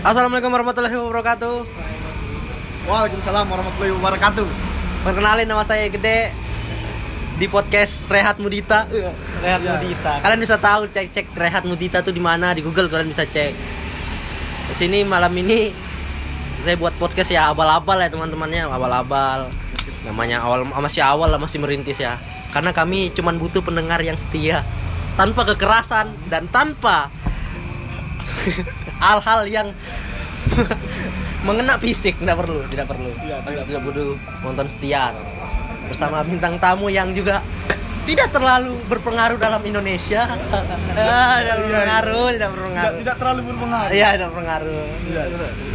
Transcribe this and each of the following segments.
Assalamualaikum warahmatullahi wabarakatuh. Waalaikumsalam warahmatullahi wabarakatuh. Perkenalin nama saya Gede di podcast Rehat Mudita. Rehat Iya. Mudita. Kalian bisa tahu cek-cek Rehat Mudita tuh di mana di Google kalian bisa cek. Di sini malam ini saya buat podcast ya abal-abal ya teman-temannya abal-abal. Namanya awal masih awal lah masih merintis ya. Karena kami cuman butuh pendengar yang setia tanpa kekerasan dan tanpa hal-hal yang mengena fisik tidak perlu tidak perlu. Iya, tidak, tidak butuh nonton setia. Bersama bintang tamu yang juga tidak terlalu berpengaruh dalam Indonesia. Ah, tidak Iya, berpengaruh tidak berpengaruh. tidak terlalu berpengaruh. iya tidak berpengaruh. Iya.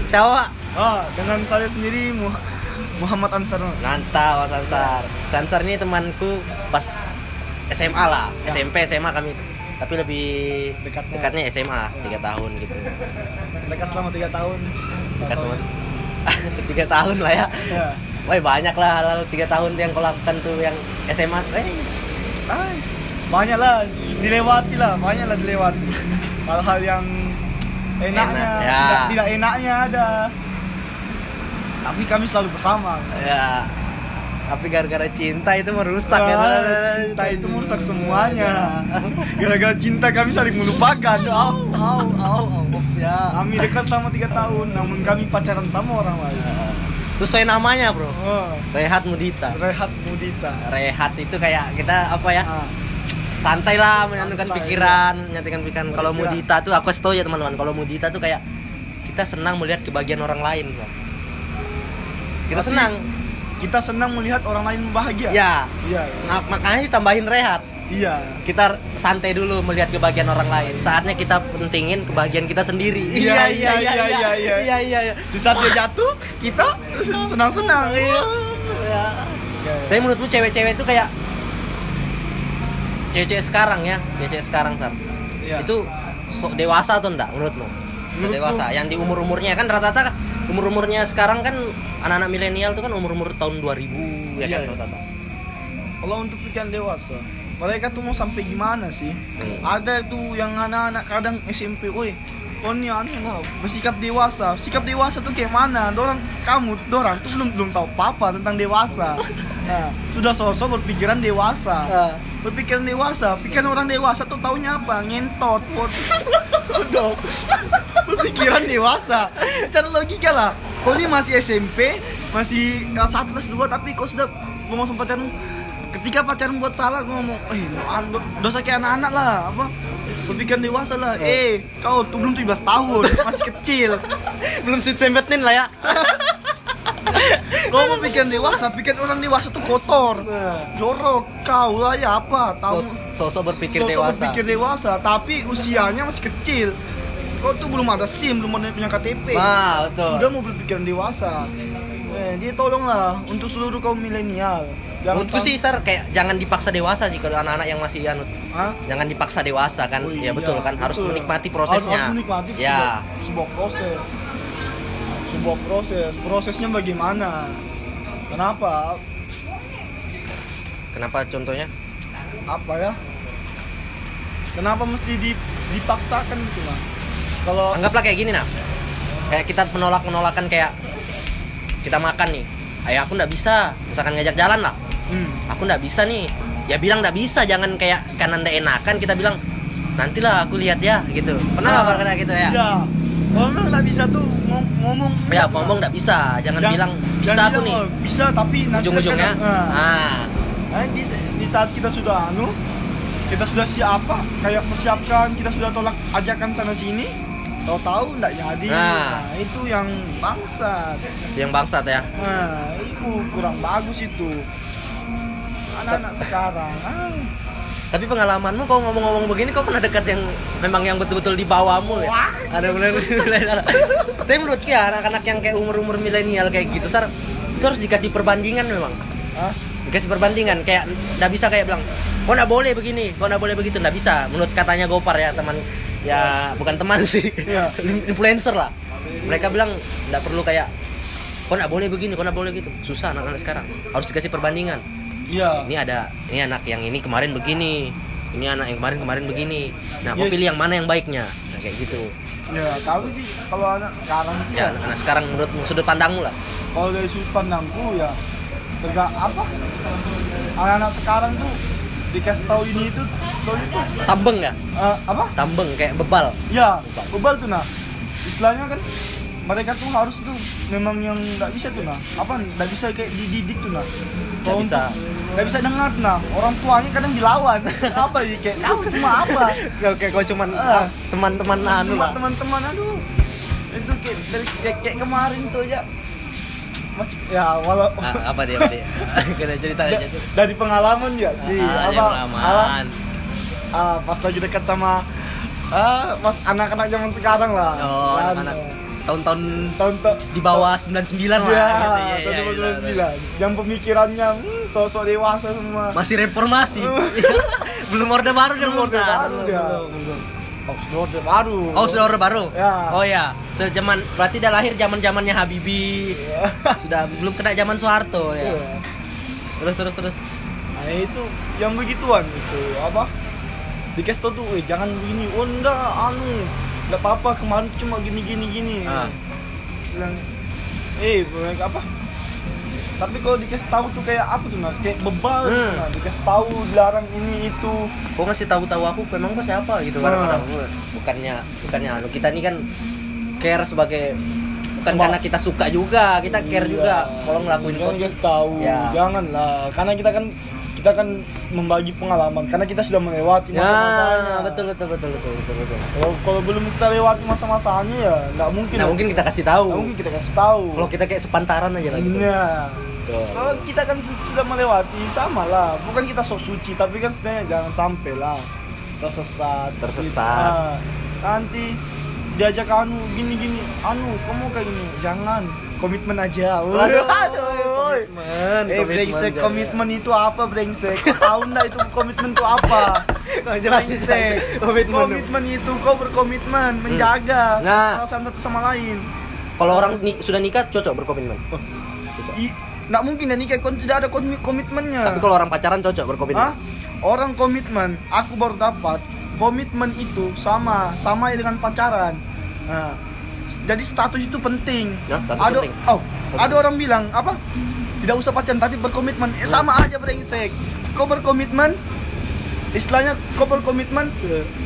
siapa Ah, dengan saya sendiri Muh- Muhammad Ansar. Mantap Mas Ansar. Sansar ini temanku pas SMA lah. Ya. SMP SMA kami tapi lebih Dekatnya. dekatnya SMA Ya. tiga tahun gitu Dekat selama tiga tahun. dekat sama tiga tahun lah ya Ya. Wah banyak lah hal-hal tiga tahun yang kau lakukan tuh yang SMA eh Ay, banyak lah dilewati lah, banyak lah dilewati. Hal-hal yang enaknya, Enak, ya. tidak, tidak enaknya ada. Tapi kami selalu bersama. ya tapi gara-gara cinta itu merusak ya. Ah, cinta itu merusak semuanya. Gara-gara cinta kami saling melupakan. au au au ya. Kami dekat selama tiga tahun, namun kami pacaran sama orang lain. terus saya namanya bro. Oh, Rehat Mudita. Rehat Mudita. Rehat itu kayak kita apa ya? Ah, santai lah menyatukan Santai, pikiran menyatukan pikiran. Kalau. Mudita tuh aku tau ya teman-teman. Kalau Mudita tuh kayak kita senang melihat kebahagiaan orang lain Bro. kita Tapi- senang kita senang melihat orang lain bahagia. ya Iya. nah, makanya ditambahin rehat Iya. kita santai dulu melihat kebahagiaan orang lain saatnya kita pentingin kebahagiaan kita sendiri Iya, iya, iya, iya, iya. iya iya iya Di saat dia jatuh, kita senang-senang. Iya. Ya. tapi menurutmu cewek-cewek itu kayak cewek-cewek sekarang ya cewek-cewek sekarang Sar Iya. itu sok dewasa atau enggak menurutmu sok Menurutku- dewasa yang di umur umurnya kan rata-rata umur umurnya sekarang kan anak-anak milenial tuh kan umur umur tahun 2000 ya Iya, kan iya. Kalau untuk pikiran dewasa, mereka tuh mau sampai gimana sih? Hmm. Ada tuh yang anak-anak kadang SMP, woi, kau nih anu lah, bersikap dewasa. Sikap dewasa tuh kayak mana? Dorang kamu, dorang tuh belum belum tahu apa tentang dewasa. Nah, sudah sosok berpikiran dewasa. Ah. Berpikiran dewasa, pikiran orang dewasa tuh taunya apa? Ngentot, bodoh. berpikiran dewasa. Cara logika lah. Kau ini masih SMP, masih kelas 1, kelas 2 tapi kau sudah ngomong sama pacaran ketika pacaran buat salah kau ngomong eh dosa kayak anak-anak lah apa? Berpikiran dewasa lah eh kau tuh belum 17 tahun masih kecil. Belum sweet sembetin lah ya. Kau mau pikiran dewasa pikiran orang dewasa tuh kotor. Jorok kau lah ya apa tahu. Sos- sosok berpikir Sosok dewasa. berpikir dewasa tapi usianya masih kecil kau tuh belum ada SIM belum ada punya KTP nah betul. Sudah mau berpikiran dewasa. Eh, jadi tolonglah untuk seluruh kaum milenial. Menurutku sih Sar kayak jangan dipaksa dewasa sih kalau anak-anak yang masih anut Hah? jangan dipaksa dewasa kan? Oh ya iya, betul kan? Harus betul. menikmati Harus- prosesnya. harus menikmati ya. sebuah, sebuah proses. Sebuah proses. Prosesnya bagaimana? Kenapa? Kenapa contohnya? Apa ya? Kenapa mesti di- dipaksakan gitu mah kalau anggaplah kayak gini nah kayak kita menolak menolakan kayak kita makan nih. Ayah aku nggak bisa. Misalkan ngajak jalan lah. Hmm, aku nggak bisa nih. Ya bilang nggak bisa jangan kayak karena ndak enakan kita bilang nantilah aku lihat ya gitu. Pernah nggak pernah gitu ya? Ya memang nggak bisa tuh ngom- ngomong. Ya ngomong nggak bisa. Jangan Jangan- bilang bisa jangan aku bilang, nih. "Oh, bisa tapi nanti ujung-ujungnya? terkadang- nah. ah. Nah, di, di saat kita sudah anu, kita sudah siapa, kayak persiapkan, kita sudah tolak ajakan sana sini, tahu-tahu nggak jadi. Nah. Nah, itu yang bangsat. yang bangsat ya Nah, itu kurang bagus itu. Anak-anak sekarang, ah, tapi pengalamanmu kau ngomong-ngomong begini kau pernah dekat yang memang yang betul-betul di bawahmu ya Wah. ada benar tapi menurutku ya anak-anak yang kayak umur-umur milenial kayak gitu sar itu harus dikasih perbandingan memang ah, dikasih perbandingan kayak nggak bisa kayak bilang kok nggak boleh begini kok nggak boleh begitu nggak bisa menurut katanya Gopar ya teman ya bukan teman sih. Iya. influencer lah. Mereka bilang nggak perlu kayak kok nggak boleh begini kok nggak boleh gitu. Susah anak-anak sekarang. Harus dikasih perbandingan. Iya. ini ada ini anak yang ini kemarin begini ini anak yang kemarin kemarin begini. Nah aku Yes. pilih yang mana yang baiknya? Nah, kayak gitu. Ya tapi sih kalau anak sekarang sih Ya, ya, anak sekarang menurutmu sudut pandangmu lah. kalau dari sudut pandangku ya tegak apa? Anak-anak sekarang tuh dikasih tahu ini itu tahu itu Tambeng ya? eh, apa Tambeng kayak bebal. ya bebal tuh nah istilahnya kan mereka tuh harus tuh memang yang nggak bisa tuh nah apa nggak bisa kayak dididik tuh nah Kalau bisa. nggak bisa dengar nah orang tuanya kadang dilawan apa sih kayak kamu cuma apa Oke, kau cuman Ah. teman-teman anu cuma lah. teman-teman aduh itu kayak dari kayak, kayak kemarin tuh aja masih ya walau Ah, apa dia? Apa dia? Kita cerita da- aja. dari pengalaman ya sih Ah, apa pengalaman. ah, pas lagi dekat sama ah, pas anak-anak zaman sekarang lah Oh, Kan, anak-anak eh, tahun-tahun tahun-tahun di bawah 99 lah ya, gitu. Iya, iya, tahun iya, iya, iya. 99. yang pemikirannya hmm, sosok dewasa semua Masih reformasi. belum orde baru Belum belum Orde. Baru dia. Belum, belum. Oh, sudah orde baru Oh, sudah orde baru? Ya. Oh ya. Sejaman berarti dia lahir zaman-zamannya Habibie. Iya. Sudah belum kena zaman Soeharto ya. Iya. Terus terus terus. Nah itu yang begituan itu apa? Dikasih tau tuh, eh jangan begini, oh enggak, anu, enggak apa-apa kemarin cuma gini gini gini. Ah. Bilang, eh apa? Tapi kalau dikasih tahu tuh kayak apa tuh nah, kayak bebal, tuh, Hmm. nah, dikasih tahu dilarang ini itu. Kok ngasih tahu-tahu aku memang kok siapa gitu kan Nah. kadang bukannya bukannya anu kita ini kan care sebagai bukan karena kita suka juga, kita care Iya. juga kalau ngelakuin kasih tahu, Ya. jangan lah, karena kita kan kita kan membagi pengalaman, karena kita sudah melewati masa-masanya. Ya, betul betul betul betul betul betul. Kalau kalau belum kita lewati masa-masanya ya nggak mungkin. Nah, lah. mungkin kita kasih tahu. Nggak mungkin kita kasih tahu. Kalau kita kayak sepantaran aja lah gitu. Nah, Betul. kalau kita kan su- sudah melewati sama lah. Bukan kita sok suci, tapi kan sebenarnya jangan sampai lah tersesat. Tersesat. Ah, nanti diajak anu gini-gini, anu kamu kayak gini, jangan komitmen aja. Waduh, komitmen, Eh, komitmen brengsek, jangan. komitmen itu apa brengsek? Tahu nggak itu komitmen itu apa? Nah, jelasin, Brengsek. Komitmen. komitmen itu kau berkomitmen menjaga Nah. perasaan satu sama lain. Kalau orang ni- sudah nikah cocok berkomitmen. I, nggak mungkin dan nikah kon tidak ada komi- komitmennya. Tapi kalau orang pacaran cocok berkomitmen. Hah? Orang komitmen, aku baru dapat komitmen itu sama sama dengan pacaran. Nah, jadi status itu penting. Ya, status ada, penting. Oh, ada orang bilang apa? Tidak usah pacaran tapi berkomitmen. Eh, sama aja brengsek. Kau berkomitmen, istilahnya kau berkomitmen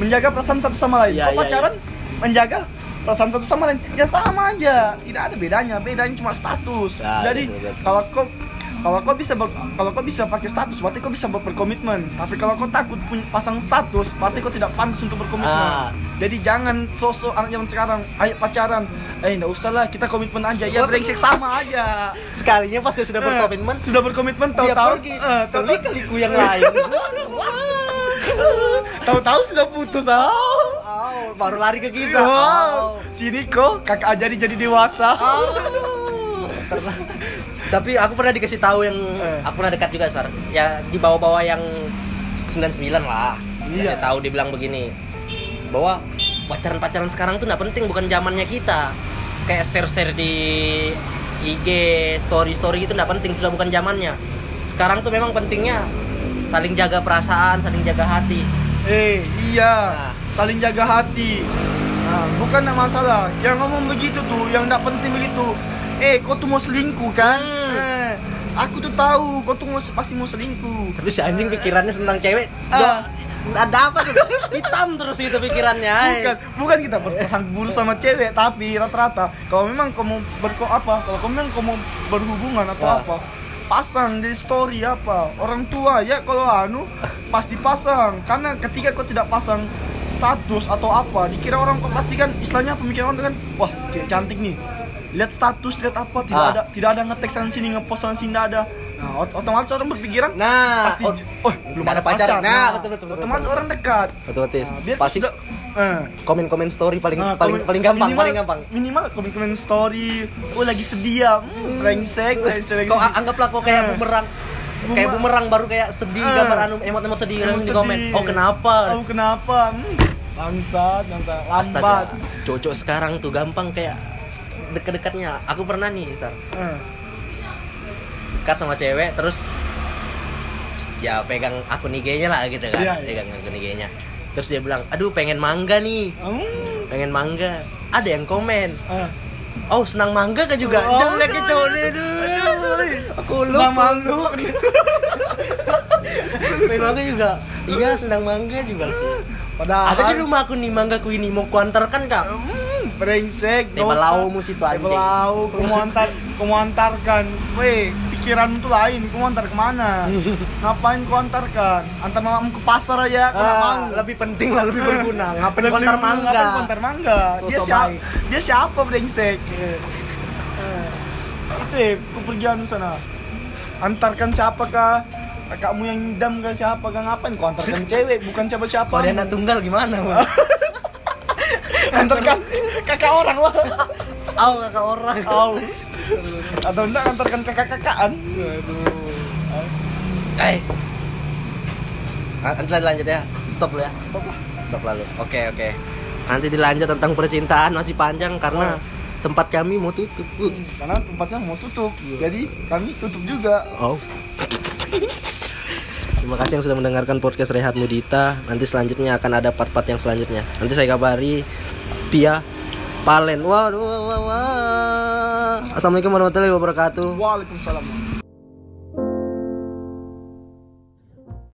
menjaga perasaan satu sama lain. Iya, kau iya, pacaran menjaga perasaan satu sama lain. Ya sama aja. Tidak ada bedanya. Bedanya cuma status. Ya, jadi betul, betul. kalau kau kalau kau bisa kalau kau bisa pakai status berarti kau bisa ber- berkomitmen. Tapi kalau kau takut punya pasang status berarti kau tidak pantas untuk berkomitmen. Ah. jadi jangan sosok anak zaman sekarang ayo pacaran. Eh nggak usah lah kita komitmen aja. Ya brengsek sama aja. Sekalinya pas dia sudah Eh, berkomitmen, sudah berkomitmen tahu-tahu eh, tahu Kali kaliku yang lain. tahu-tahu sudah putus ah. Au, baru lari ke kita. Wow. sini kok kakak aja jadi dewasa. Au. Tapi aku pernah dikasih tahu yang Eh. aku pernah dekat juga, Sar. Ya di bawah-bawah yang 99 lah. Iya. Iya. tahu dia bilang begini. Bahwa pacaran-pacaran sekarang tuh nggak penting, bukan zamannya kita. Kayak share-share di IG, story-story itu nggak penting, sudah bukan zamannya. Sekarang tuh memang pentingnya saling jaga perasaan, saling jaga hati. Eh, iya. Nah. Saling jaga hati. Nah, bukan nak masalah. Yang ngomong begitu tuh, yang tidak penting begitu. Eh, kau tuh mau selingkuh kan? Hmm. Eh, aku tuh tahu kau tuh mau pasti mau selingkuh. Tapi si anjing pikirannya tentang cewek, nggak ada apa tuh? Hitam terus gitu pikirannya. Bukan, bukan kita berpasang burus sama cewek, tapi rata-rata kalau memang kamu berko apa, kalau kamu memang kamu berhubungan atau Ah. apa, pasang di story apa. Orang tua ya kalau anu pasti pasang. Karena ketika kau tidak pasang status atau apa, dikira orang kau pasti kan istilahnya pemikiran orang kan, wah cewek cantik nih. Lihat status, lihat apa, tidak Ah. ada tidak ada ngetek sana sini, ngepost sana sini tidak ada. Nah, ot- otomatis orang berpikiran Nah, pasti oh, belum ada pacar. pacar. Nah, betul, betul, betul, Otomatis betul. orang dekat. otomatis Nah, biar pasti sudah eh, komen-komen story paling Nah, paling komen- paling gampang minimal, paling gampang minimal komen komen story oh lagi sedia hmm, brengsek brengsek lagi kau sedih. anggaplah kau kayak Eh. bumerang kayak Bumer- bumerang baru kayak sedih Eh. gambar anu emot-emot sedih langsung di komen oh kenapa oh kenapa hmm, bangsat bangsat lambat cocok sekarang tuh gampang kayak deket-dekatnya aku pernah nih Sar. Eh, dekat sama cewek terus ya pegang akun IG-nya lah gitu kan. Iya, iya. pegang akun IG-nya terus dia bilang aduh pengen mangga nih. Hmm, pengen mangga. Ada yang komen. Ah. oh senang mangga kan juga? Oh, jelek itu. Aduh. aku lupa. Malu. pengen mangga juga. Iya senang mangga juga sih. Padahal ada di rumah aku nih manggaku ini mau kuantarkan kak. Hmm, brengsek. Tebal dosa. laumu situ, anjing. Tebal lau, kamu antar, kamu antarkan. Weh, pikiran tuh lain. Kamu antar ke mana? Ngapain kau antarkan? Antar mamamu ke pasar aja, kau nggak Ah, mau. lebih penting lah lebih berguna ngapain Lebih kontar dulu, mangga ngapain kontar mangga? Dia Sosok siapa? Dia siapa brengsek? Eh, Itu ya, kepergian sana. Antarkan siapa kah? Kakakmu yang ngidam kah siapa kah? Ngapain kau antarkan cewek? Bukan siapa-siapa. kalau dia anak tunggal gimana antarkan kakak orang lah. Au kakak orang Au. Atau enggak antarkan kakak-kakaan. eh nanti lanjut ya stop lu ya stop lalu oke oke nanti dilanjut tentang percintaan masih panjang karena tempat kami mau tutup Uh. Karena tempatnya mau tutup. Jadi kami tutup juga. oh Terima kasih yang sudah mendengarkan podcast Rehat Mudita. Nanti selanjutnya akan ada part-part yang selanjutnya. Nanti saya kabari via Palen. Waduh, wah, wah. Assalamualaikum warahmatullahi wabarakatuh. Waalaikumsalam.